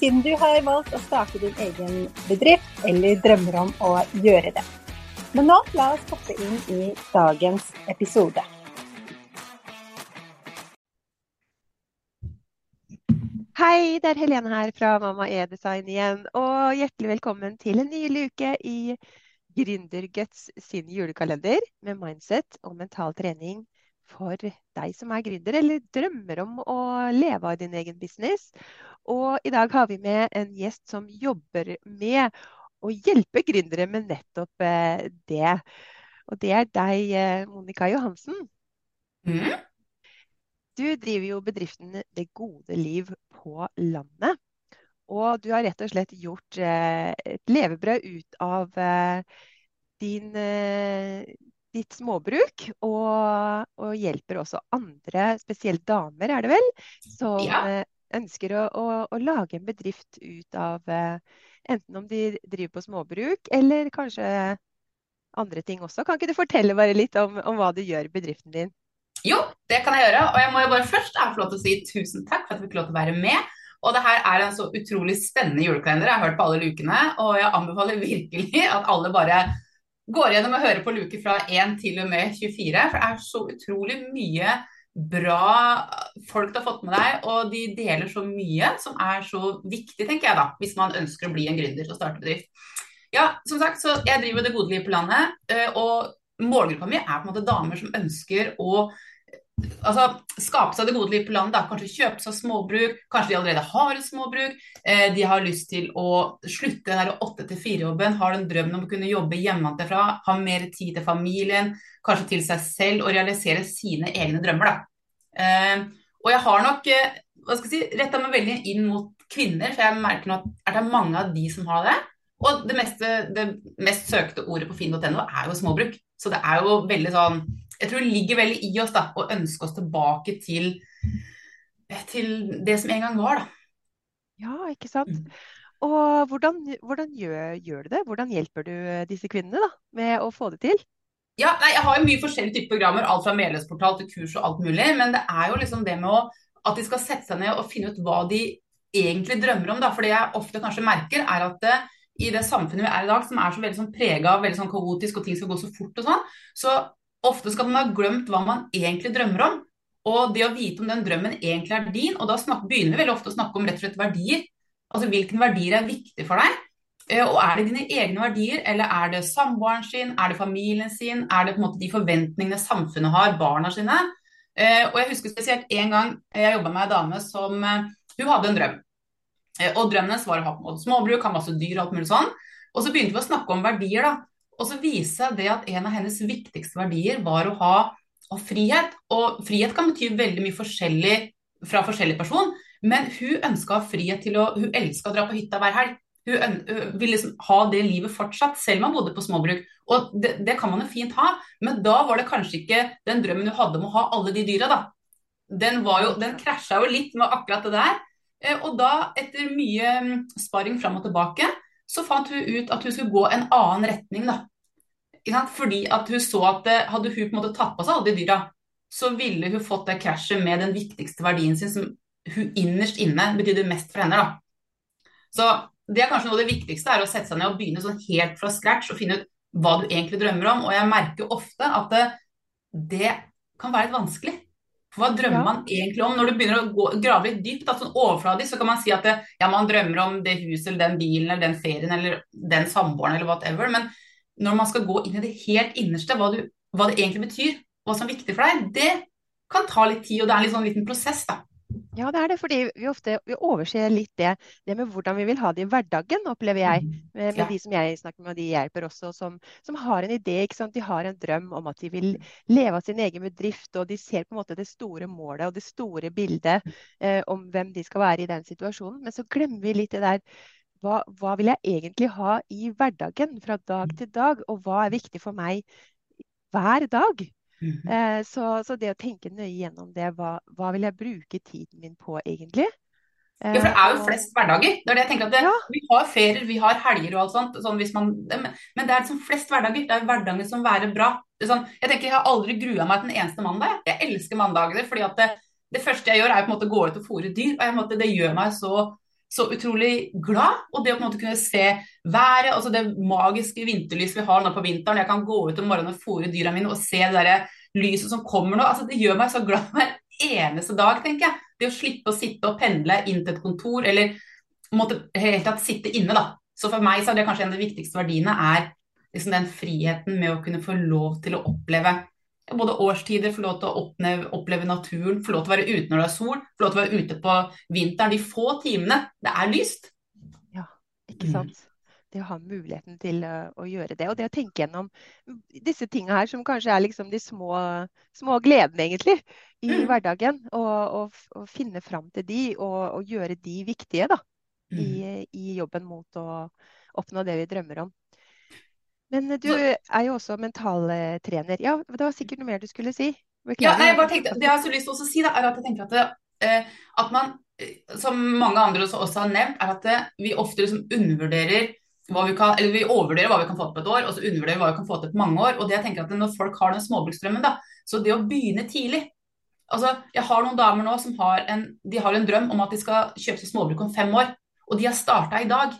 siden du har valgt å starte din egen bedrift eller drømmer om å gjøre det. Men nå la oss hoppe inn i dagens episode. Hei, det er Helene her fra Mamma E-design igjen. Og hjertelig velkommen til en ny luke i Gründerguts sin julekalender med mindset og mental trening for deg som er gründer eller drømmer om å leve av din egen business. Og i dag har vi med en gjest som jobber med å hjelpe gründere med nettopp eh, det. Og det er deg, eh, Monica Johansen. Mm. Du driver jo bedriften Det gode liv på landet. Og du har rett og slett gjort eh, et levebrød ut av din, ditt småbruk, og, og, hjelper også andre, spesielt damer er det vel, som Ja. Ønsker å, å, å lage en bedrift ut av eh, Enten om de driver på småbruk, eller kanskje andre ting også. Kan ikke du fortelle bare litt om, om hva du gjør i bedriften din? Jo, det kan jeg gjøre. Og jeg må jo bare først få lov til å si tusen takk for at vi fikk lov til å være med. Og det her er en så utrolig spennende julekalender. Jeg har hørt på alle lukene, og jeg anbefaler virkelig at alle bare går gjennom og hører på luker fra 1 til og med 24. For det er så utrolig mye bra folk du har fått med deg, og de deler så mye som er så viktig, tenker jeg da, hvis man ønsker å bli en gründer og starte bedrift. Ja, som sagt, så jeg driver Det gode liv på landet, eh, og målgruppa mi er på en måte damer som ønsker å altså, skape seg det gode liv på landet. Da. Kanskje kjøpe seg småbruk, kanskje de allerede har et småbruk. Eh, de har lyst til å slutte den åtte til fire-jobben, har den drømmen om å kunne jobbe hjemmefra, ha mer tid til familien, kanskje til seg selv og realisere sine egne drømmer. Da. Eh, og jeg har nok eh, hva skal jeg si, retta meg veldig inn mot kvinner, for jeg merker nå at det er mange av de som har det. Og det, meste, det mest søkte ordet på finn.no er jo småbruk. Så det er jo veldig sånn Jeg tror det ligger veldig i oss da, å ønske oss tilbake til, til det som en gang var, da. Ja, ikke sant? Mm. Og hvordan, hvordan gjør, gjør du det? Hvordan hjelper du disse kvinnene da, med å få det til? Ja, nei, Jeg har jo mye forskjellige typer programmer, alt fra medlemsportal til kurs og alt mulig. Men det er jo liksom det med å, at de skal sette seg ned og finne ut hva de egentlig drømmer om. Da. For det jeg ofte kanskje merker, er at det, i det samfunnet vi er i dag, som er så veldig sånn prega av veldig sånn kaotisk og ting skal gå så fort og sånn, så ofte skal man ha glemt hva man egentlig drømmer om. Og det å vite om den drømmen egentlig er din, og da snak, begynner vi veldig ofte å snakke om rett og slett verdier. Altså hvilke verdier er viktig for deg. Eh, Og er det dine egne verdier, eller er det samboeren sin, er det familien sin, er det på en måte de forventningene samfunnet har, barna sine? Eh, Og jeg husker spesielt en gang jeg jobba med ei dame som eh, Hun hadde en drøm. Og drømmen hennes var å ha på en måte småbruk, ha masse dyr og alt mulig sånn. Og så begynte vi å snakke om verdier, da. Og så viste det at en av hennes viktigste verdier var å ha, og frihet. Og frihet kan bety veldig mye forskjellig fra forskjellig person, men hun ønska frihet til å Hun elska å dra på hytta hver helg. Hun, hun ville liksom ha det livet fortsatt, selv om hun bodde på småbruk. Og det, det kan man jo fint ha, men da var det kanskje ikke den drømmen hun hadde om å ha alle de dyra, da. Den, jo, den krasja jo litt med akkurat det der. Eh, Og da, etter mye mm, sparring fram og tilbake, så fant hun ut at hun skulle gå en annen retning, da. Fordi at hun så at eh, hadde hun på en måte tatt på seg alle de dyra, så ville hun fått det krasjet med den viktigste verdien sin, som hun innerst inne betydde mest for henne. da. Så det er kanskje noe av det viktigste, er å sette seg ned og begynne sånn helt fra scratch og finne ut hva du egentlig drømmer om. Og jeg merker ofte at det, det kan være litt vanskelig. For hva drømmer Ja. man egentlig om? Når du begynner å gå, grave litt dypt, da, sånn overfladisk, så kan man si at det, ja, man drømmer om det huset eller den bilen eller den ferien eller den samboeren eller whatever. Men når man skal gå inn i det helt innerste, hva, du, hva det egentlig betyr, hva som er viktig for deg, det kan ta litt tid, og det er en sånn liten prosess, da. Ja, det er det, fordi vi ofte vi overser litt det, det med hvordan vi vil ha det i hverdagen, opplever jeg. Med, med Ja. de som jeg snakker med, og de hjelper også, som, som har en idé? De har en drøm om at de vil leve av sin egen bedrift, og de ser på en måte det store målet og det store bildet eh, om hvem de skal være i den situasjonen. Men så glemmer vi litt det der hva, hva, vil jeg egentlig ha i hverdagen fra dag til dag, og hva er viktig for meg hver dag? Mm -hmm. eh, så, så, det å tenke nøye gjennom det, hva, hva, vil jeg bruke tiden min på egentlig? ja, for det er jo flest hverdager. Det er det jeg tenker at det, ja. Vi har ferier, vi har helger og alt sånt. Sånn man, men det er liksom flest hverdager. Det er hverdagen som være bra. Sånn, jeg tenker jeg har aldri grua meg til en eneste mandag. Jeg elsker mandager fordi at det, det, første jeg gjør, er på en måte å gå ut og fôre dyr. og måte, Det gjør meg så, så, utrolig glad. Og det å på en måte kunne se været, altså det magiske vinterlyset vi har nå på vinteren. Jeg kan gå ut om morgenen og fôre dyra mine og se det der lyset som kommer nå. altså Det gjør meg så glad hver eneste dag, tenker jeg. Det å slippe å sitte og pendle inn til et kontor, eller måtte helt tatt sitte inne, da. Så for meg så er det kanskje en av de viktigste verdiene er liksom den friheten med å kunne få lov til å oppleve både årstider, få lov til å oppleve, oppleve, naturen, få lov til å være ute når det er sol, få lov til å være ute på vinteren. De få timene det er lyst. Ja, ikke sant. Det å ha muligheten til uh, å gjøre det. Og det å tenke gjennom disse tingene her, som kanskje er liksom de små, små gledene, egentlig, i mm. hverdagen. Og, og, og, finne fram til de, og, og gjøre de viktige, da. Mm. I, I, jobben mot å oppnå det vi drømmer om. Men du er jo også mentaltrener. Ja, det var sikkert noe mer du skulle si? Ja, nei, jeg bare tenkte, det jeg har så lyst til å si, da, er at jeg tenker at, det, eh, at man, eh, som mange andre også, også har nevnt, er at det, vi ofte liksom undervurderer hva vi kan, eller vi overvurderer hva vi kan få til på et år, og så undervurderer vi hva vi kan få til på mange år. og det jeg tenker at Når folk har den småbruksdrømmen, da, så det å begynne tidlig altså Jeg har noen damer nå som har en, de har en drøm om at de skal kjøpe seg småbruk om fem år, og de har starta i dag.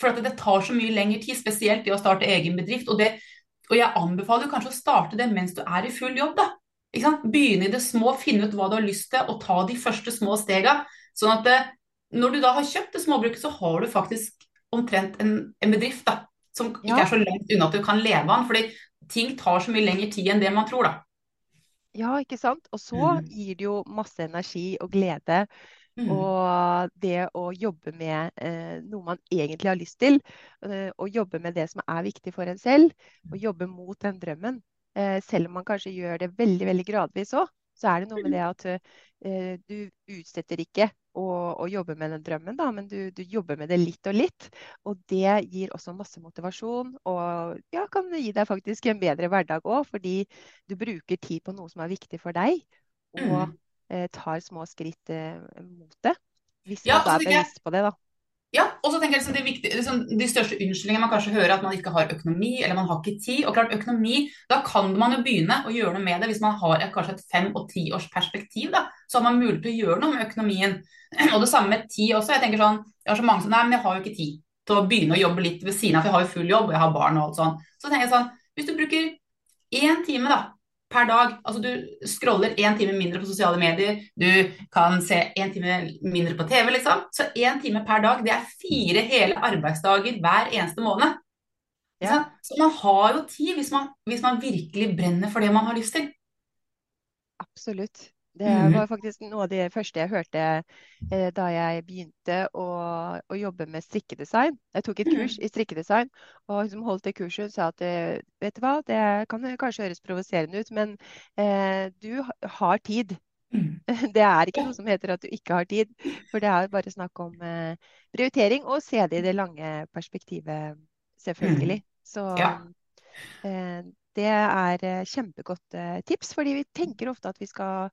For det tar så mye lengre tid, spesielt det å starte egen bedrift. Og, det, og jeg anbefaler kanskje å starte det mens du er i full jobb, da. Begynne i det små, finne ut hva du har lyst til, og ta de første små stega. Sånn at det, eh, når du da har kjøpt det småbruket, så har du faktisk omtrent en, en bedrift da, som ikke ja. er så langt unna at du kan leve av den. Fordi ting tar så mye lengre tid enn det man tror, da. Ja, ikke sant. Og så mm. gir det jo masse energi og glede Mm. Og det å jobbe med eh, noe man egentlig har lyst til, eh, og jobbe med det som er viktig for en selv, og jobbe mot den drømmen, eh, selv om man kanskje gjør det veldig veldig gradvis òg, så er det noe med det at eh, du utsetter ikke å, å, jobbe med den drømmen, da, men du, du, jobber med det litt og litt. Og det gir også masse motivasjon, og ja, kan gi deg faktisk en bedre hverdag òg, fordi du bruker tid på noe som er viktig for deg. Og mm. Tar små skritt eh, mot det. Hvis man er bevisst på det, da. Ja, og så tenker jeg liksom det viktige, liksom De største unnskyldningene man kanskje hører, at man ikke har økonomi eller man har ikke tid. Og klart økonomi, Da kan man jo begynne å gjøre noe med det hvis man har et, kanskje et fem- og tiårsperspektiv. Så har man mulighet til å gjøre noe med økonomien. Og det samme med tid også. Jeg tenker sånn, jeg har så mange som nei, men jeg har jo ikke tid til å begynne å jobbe litt ved siden av, for jeg har jo full jobb og jeg har barn og alt sånn. Så tenker jeg sånn, hvis du bruker én time da, per dag. Altså du scroller én time mindre på sosiale medier, du kan se én time mindre på TV, liksom. Så én time per dag, det er fire hele arbeidsdager hver eneste måned. Ja. Så, man har jo tid hvis man, hvis man virkelig brenner for det man har lyst til. Absolutt. Det var faktisk noe av det første jeg hørte eh, da jeg begynte å, å, jobbe med strikkedesign. Jeg tok et mm. kurs i strikkedesign, og hun som holdt det kurset sa at eh, vet du hva, det kan kanskje høres provoserende ut, men eh, du har tid. Mm. Det er ikke noe som heter at du ikke har tid, for det er bare snakk om eh, prioritering og se det i det lange perspektivet, selvfølgelig. Så ja. Eh, det er eh, kjempegodt tips, fordi vi tenker ofte at vi skal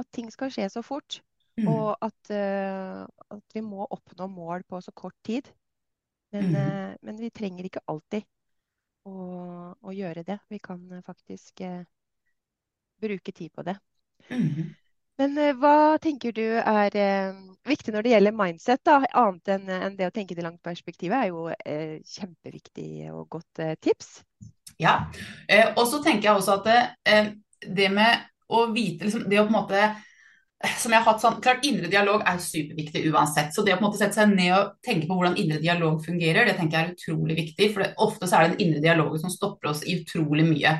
at ting skal skje så fort. Mm. Og at, uh, at, vi må oppnå mål på så kort tid. Men, mm. uh, men vi trenger ikke alltid å, å, gjøre det. Vi kan faktisk uh, bruke tid på det. Mm. Men hva tenker du er viktig når det gjelder mindset, da? annet enn en det å tenke det langt perspektivet, er jo kjempeviktig og godt tips. Ja, og så tenker jeg også at det, det med å vite liksom, Det å på en måte som jeg har hatt sånn, klart Indre dialog er superviktig uansett. Så det å på en måte sette seg ned og tenke på hvordan indre dialog fungerer, det tenker jeg er utrolig viktig. For det, ofte så er det den indre dialogen som stopper oss i utrolig mye.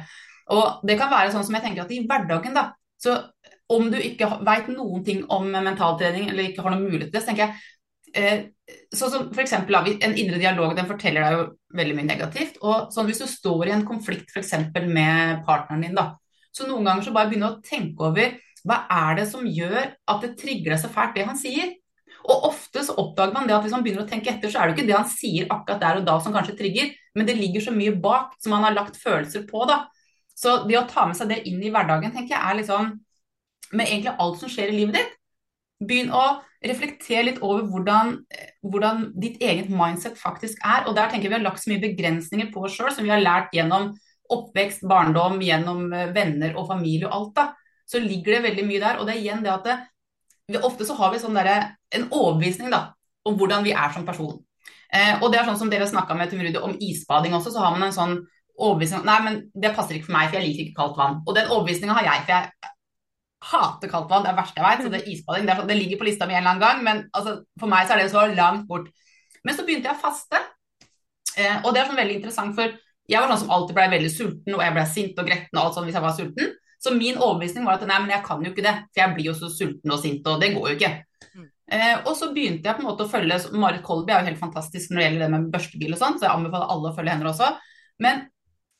Og det kan være sånn som jeg tenker at i hverdagen, da. Så om du ikke veit noen ting om mentaltrening eller ikke har noen mulighet til det, så tenker jeg eh, Sånn som for eksempel, En indre dialog den forteller deg jo veldig mye negativt. og sånn Hvis du står i en konflikt f.eks. med partneren din, da, så noen ganger så bare begynne å tenke over hva er det som gjør at det trigger deg så fælt, det han sier. Og ofte så oppdager man det at hvis man begynner å tenke etter, så er det jo ikke det han sier akkurat der og da som kanskje trigger, men det ligger så mye bak som han har lagt følelser på, da. Så det å ta med seg det inn i hverdagen, tenker jeg er liksom Med egentlig alt som skjer i livet ditt. Begynn å reflektere litt over hvordan, hvordan ditt eget mindset faktisk er. Og der tenker jeg vi har lagt så mye begrensninger på oss sjøl som vi har lært gjennom oppvekst, barndom, gjennom eh, venner og familie og alt. da, Så ligger det veldig mye der. Og det er igjen det at det, ofte så har vi sånn der, en overbevisning da, om hvordan vi er som person. Eh, og det er sånn som dere snakka med Tumrude om isbading også, så har man en sånn overbevisning Nei, men det passer ikke for meg, for jeg liker ikke kaldt vann. Og den overbevisninga har jeg, for jeg hater kaldt vann. Det er verste jeg vet. Så det er isbading. Det, er sånn, det, ligger på lista mi en eller annen gang, men altså, for meg så er det så langt bort. Men så begynte jeg å faste, eh, og det er sånn veldig interessant, for jeg var sånn som alltid ble veldig sulten, og jeg ble sint og gretten og alt sånn hvis jeg var sulten. Så min overbevisning var at nei, men jeg kan jo ikke det, for jeg blir jo så sulten og sint, og det går jo ikke. Mm. Eh, og så begynte jeg på en måte å følge Marit Kolby er jo helt fantastisk når det gjelder det med børstebil og sånn, så jeg anbefaler alle å følge henne også. Men,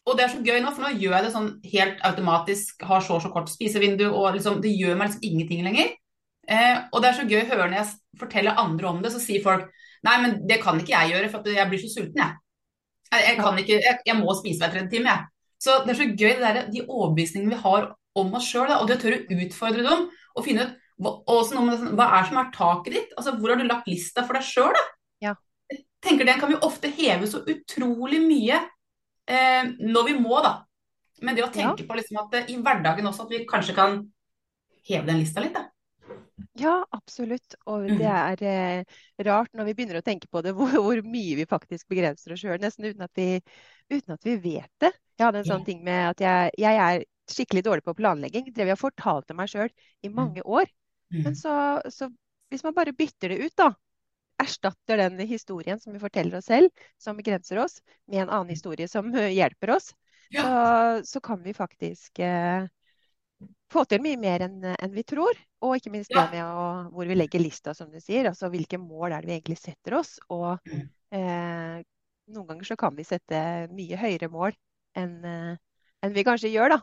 og det er så gøy nå, for nå gjør jeg det sånn helt automatisk, har så og så kort spisevindu, og liksom, det gjør meg liksom ingenting lenger. Eh, og det er så gøy å høre når jeg forteller andre om det, så sier folk nei, men det kan ikke jeg gjøre, for jeg blir så sulten, jeg. Jeg, kan ikke, jeg, jeg må spise hver tredje time, jeg. Så det er så gøy det der, de overbevisningene vi har om oss sjøl, og det å tørre å utfordre dem og finne ut hva, med, hva er som er taket ditt? Altså, Hvor har du lagt lista for deg sjøl? Ja. Jeg tenker Den kan vi ofte heve så utrolig mye eh, når vi må, da. Men det å tenke ja. på liksom at eh, i hverdagen også at vi kanskje kan heve den lista litt. da. Ja, absolutt. Og det mm. er eh, rart når vi begynner å tenke på det, hvor, hvor mye vi faktisk begrenser oss sjøl, nesten uten at, vi, uten at, vi, vet det. Jeg hadde en sånn ting med at jeg, jeg er skikkelig dårlig på planlegging. Det vi har fortalt til meg sjøl i mm. mange år. Men mm. så, så, hvis man bare bytter det ut, da. Erstatter den historien som vi forteller oss selv, som begrenser oss, med en annen historie som hjelper oss, så, så, kan vi faktisk eh, få til mye mer enn en vi tror. Og ikke minst ja. det med å, hvor vi legger lista, som du sier. Altså hvilke mål er det vi egentlig setter oss. Og mm. eh, noen ganger så kan vi sette mye høyere mål enn en vi kanskje gjør, da.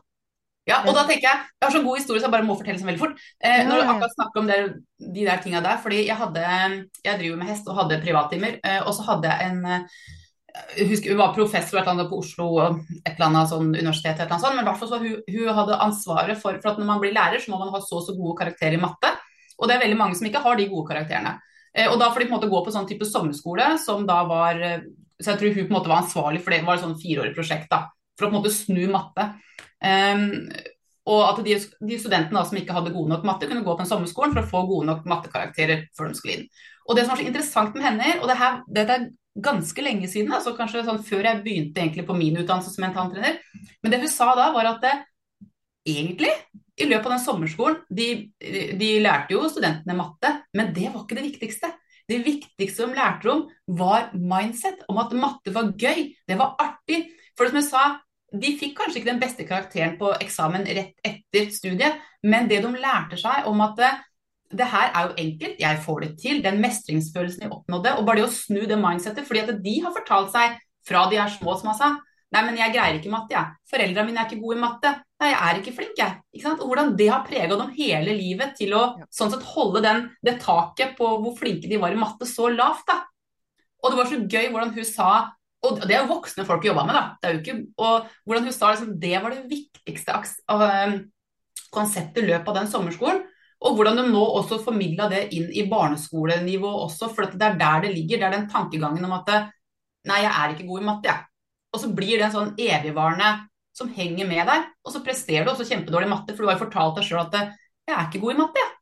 Ja, og da tenker Jeg jeg har så god historie så jeg bare må fortelle den veldig fort. Eh, når du akkurat snakker om det, de der tinga der, fordi jeg hadde, jeg driver med hest og hadde privattimer. Eh, og så hadde jeg en jeg husker Hun var professor eller annet på Oslo, et eller annet sånn universitet, et eller annet sånt, men i hvert fall så hun, hun hadde ansvaret for, for, at når man blir lærer, så må man ha så og så gode karakterer i matte. Og det er veldig mange som ikke har de gode karakterene. Eh, og da får de på en måte gå på sånn type sommerskole som da var eh, Så jeg tror hun på en måte var ansvarlig for det. Det var et sånn fireårig prosjekt da, for å på en måte snu matte. Um, og at de, de studentene da, som ikke hadde gode nok matte, kunne gå på en sommerskolen for å få gode nok mattekarakterer før de skulle inn. Og det som var så interessant med henne, og det her, dette er ganske lenge siden, altså kanskje sånn før jeg begynte på min utdannelse som mentaltrener, men det hun sa da, var at det, egentlig, i løpet av den sommerskolen, de, de lærte jo studentene matte, men det var ikke det viktigste. Det viktigste de lærte om, var mindset, om at matte var gøy, det var artig. For som jeg sa, de fikk kanskje ikke den beste karakteren på eksamen rett etter studiet, men det de lærte seg om at det, her er jo enkelt, jeg får det til, den mestringsfølelsen jeg oppnådde, og bare det å snu det mindsettet, fordi at de har fortalt seg fra de er små som har sa, nei, men jeg greier ikke matte, jeg. Foreldrene mine er ikke gode i matte. Nei, jeg er ikke flink, jeg. Ikke sant? Og hvordan det har prega dem hele livet til å sånn sett holde den, det taket på hvor flinke de var i matte, så lavt, da. Og det var så gøy hvordan hun sa og det er jo voksne folk jobba med, da. Det er jo ikke, og hvordan hun sa liksom, det var det viktigste konseptet i løpet av den sommerskolen. Og hvordan de nå også formidla det inn i barneskolenivå også, for det er der det ligger. Det er den tankegangen om at nei, jeg er ikke god i matte, jeg. Og så blir det en sånn evigvarende som henger med deg, og så presterer du også kjempedårlig i matte, for du har jo fortalt deg sjøl at jeg er ikke god i matte, jeg.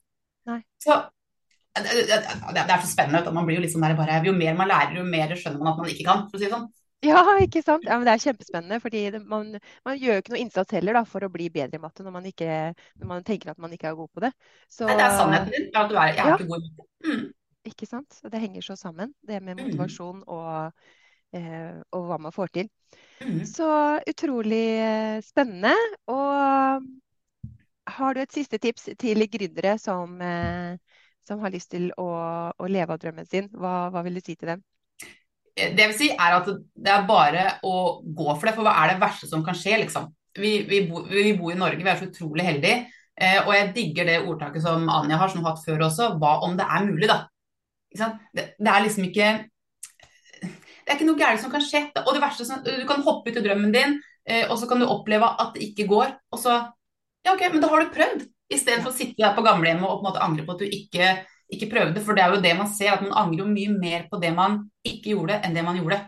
Nei. Så det, det, det, er så spennende. at man blir Jo litt sånn der bare, jo mer man lærer, jo mer skjønner man at man ikke kan. for å si det sånn. Ja, ikke sant. Ja, men Det er kjempespennende. fordi man, man, gjør jo ikke noe innsats heller da, for å bli bedre i matte når man, ikke, når man tenker at man ikke er god på det. Så, Nei, det er sannheten din. Ja, du er, jeg er ja, ikke god i matte. Mm. Ikke sant. Det henger så sammen, det med mm. motivasjon og, eh, og hva man får til. Mm. Så utrolig eh, spennende. Og har du et siste tips til gründere som eh, som har lyst til å, å leve av drømmen sin, hva, hva, vil du si til dem? Det vil si er at det er bare å gå for det, for hva er det verste som kan skje, liksom? Vi, vi, bo, vi bor i Norge, vi er så utrolig heldige. Eh, og jeg digger det ordtaket som Anja har, som har hatt før også. Hva om det er mulig, da? det, det, er liksom ikke Det er ikke noe gærent som kan skje. Og det verste som, Du kan hoppe ut i drømmen din, eh, og så kan du oppleve at det ikke går. Og så Ja, OK, men da har du prøvd. Istedenfor å sitte der på gamlehjemmet og på en måte angre på at du ikke, ikke prøve det. For det er jo det man ser, at man angrer jo mye mer på det man ikke gjorde, enn det man gjorde.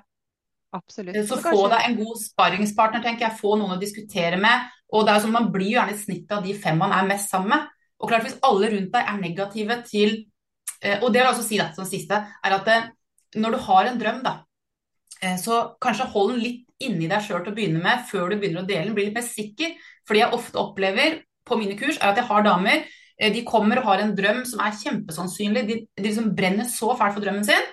Absolutt. Så få deg en god sparringspartner, tenker jeg. Få noen å diskutere med. Og det er jo sånn, Man blir jo gjerne et snitt av de fem man er mest sammen med. Og klart Hvis alle rundt deg er negative til eh, Og det vil jeg også si dette som siste, er at eh, når du har en drøm, da, eh, så kanskje hold den litt inni deg sjøl til å begynne med, før du begynner å dele den. Bli litt mer sikker. Fordi jeg ofte opplever på mine kurs, er at jeg har damer de kommer og har en drøm som er kjempesannsynlig. De, de liksom brenner så fælt for drømmen sin.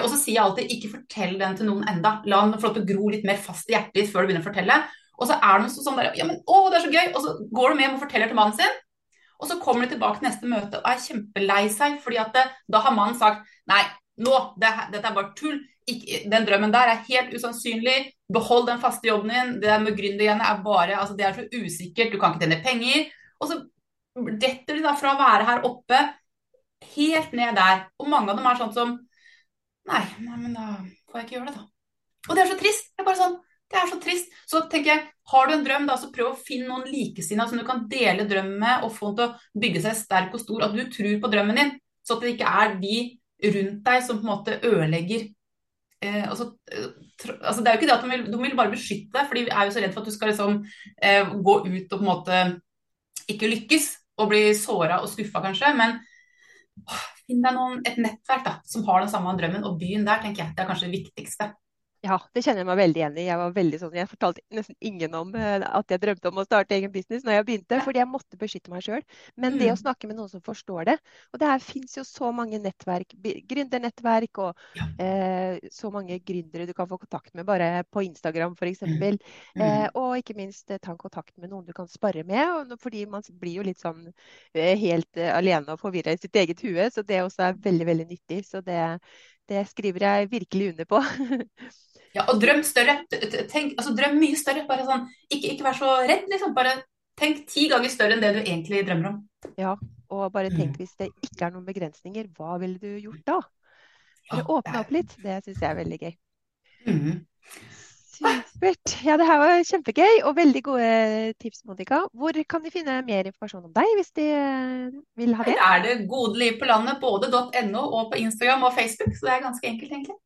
Og så sier jeg alltid ikke fortell den til noen enda. La den få lov til å gro litt mer fast i hjertet ditt før du begynner å fortelle. Og så er noe sånn der Ja, men å, det er så gøy! Og så går du med og forteller til mannen sin. Og så kommer de tilbake til neste møte og er kjempelei seg, fordi at det, da har mannen sagt nei, nå, det, dette er bare tull. Ikke, den drømmen der er helt usannsynlig. Behold den faste jobben din. Det der med gründergreiene er bare altså det er så usikkert. Du kan ikke tjene penger. Og så detter de da fra å være her oppe helt ned der. Og mange av dem er sånn som Nei, nei men da får jeg ikke gjøre det, da. Og det er så trist. Det er bare sånn det er så trist. Så tenker jeg, har du en drøm, da, så prøv å finne noen likesinnede som du kan dele drømmen med, og få den til å bygge seg sterk og stor. At du tror på drømmen din, så at det ikke er de rundt deg som på en måte ødelegger. Eh, altså, altså, det er jo ikke det at de vil, de vil bare beskytte deg, for de er jo så redd for at du skal liksom, eh, gå ut og på en måte ikke lykkes, og bli såra og skuffa kanskje. Men finn deg noen, et nettverk da, som har den samme drømmen, og begynn der tenker jeg det er kanskje det viktigste. Ja, det kjenner jeg meg veldig igjen i. Jeg var veldig sånn, jeg fortalte nesten ingen om eh, at jeg drømte om å starte egen business når jeg begynte, fordi jeg måtte beskytte meg sjøl. Men det å mm. snakke med noen som forstår det Og det her fins jo så mange nettverk, gründernettverk og ja. eh, så mange gründere du kan få kontakt med bare på Instagram f.eks. Mm. mm. Eh, og ikke minst eh, ta kontakt med noen du kan spare med, fordi man blir jo litt sånn eh, helt alene og forvirra i sitt eget hue. Så det også er veldig, veldig nyttig. Så det, det skriver jeg virkelig under på. Ja, og drøm større. Tenk, altså drøm mye større. Bare sånn, ikke, ikke vær så redd, liksom. Bare tenk ti ganger større enn det du egentlig drømmer om. Ja, og bare tenk mm. hvis det ikke er noen begrensninger, hva ville du gjort da? For å åpne opp litt. Det syns jeg er veldig gøy. Mm. Supert. Ja, det her var kjempegøy og veldig gode tips, Monica. Hvor kan de finne mer informasjon om deg hvis de vil ha det? Her er det Gode liv på landet, både .no og på Instagram og Facebook, så det er ganske enkelt, egentlig.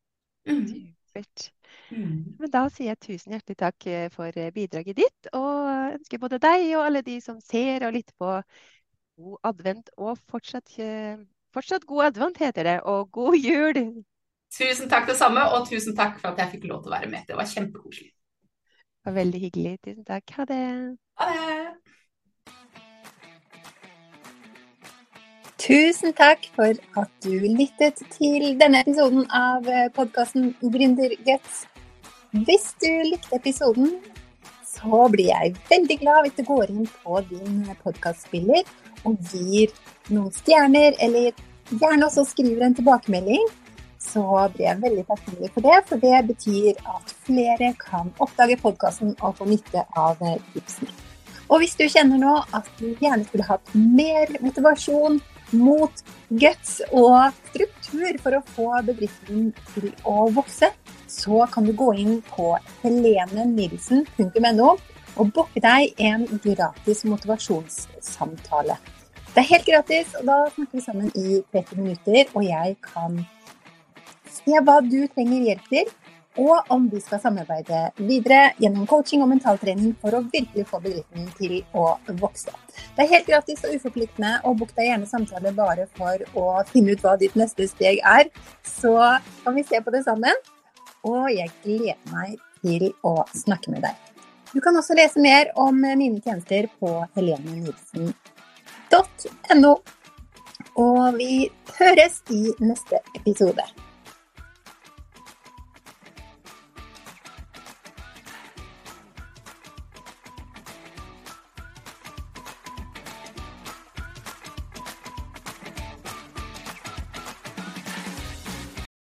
Mm. Supert. Mm. Men da sier jeg tusen hjertelig takk eh, for eh, bidraget ditt, og ønsker både deg og alle de som ser og lytter på, god advent og fortsatt, eh, fortsatt god advent, heter det, og god jul! Tusen takk det samme, og tusen takk for at jeg fikk lov til å være med. Det var kjempekoselig. Det var veldig hyggelig. Tusen takk. Ha det. Ha det. Tusen takk for at du lyttet til denne episoden av podkasten Gründerguts. Hvis du likte episoden, så blir jeg veldig glad hvis du går inn på din podkastspiller og gir noen stjerner, eller gjerne også skriver en tilbakemelding. Så blir jeg veldig takknemlig for det, for det betyr at flere kan oppdage podkasten og få nytte av tipsene. Og hvis du kjenner nå at du gjerne skulle hatt mer motivasjon, mot guts og struktur for å få bedriften til å vokse, så kan du gå inn på helenenilsen.no og booke deg en gratis motivasjonssamtale. Det er helt gratis, og da snakker vi sammen i 30 minutter, og jeg kan se hva du trenger hjelp til, og om vi skal samarbeide videre gjennom coaching og mentaltrening for å virkelig få bedriften til å vokse. Det er helt gratis og uforpliktende, og book deg gjerne samtale bare for å finne ut hva ditt neste steg er. Så kan vi se på det sammen og jeg gleder meg til å snakke med deg. Du kan også lese mer om mine tjenester på helenenilsen.no. Og vi høres i neste episode.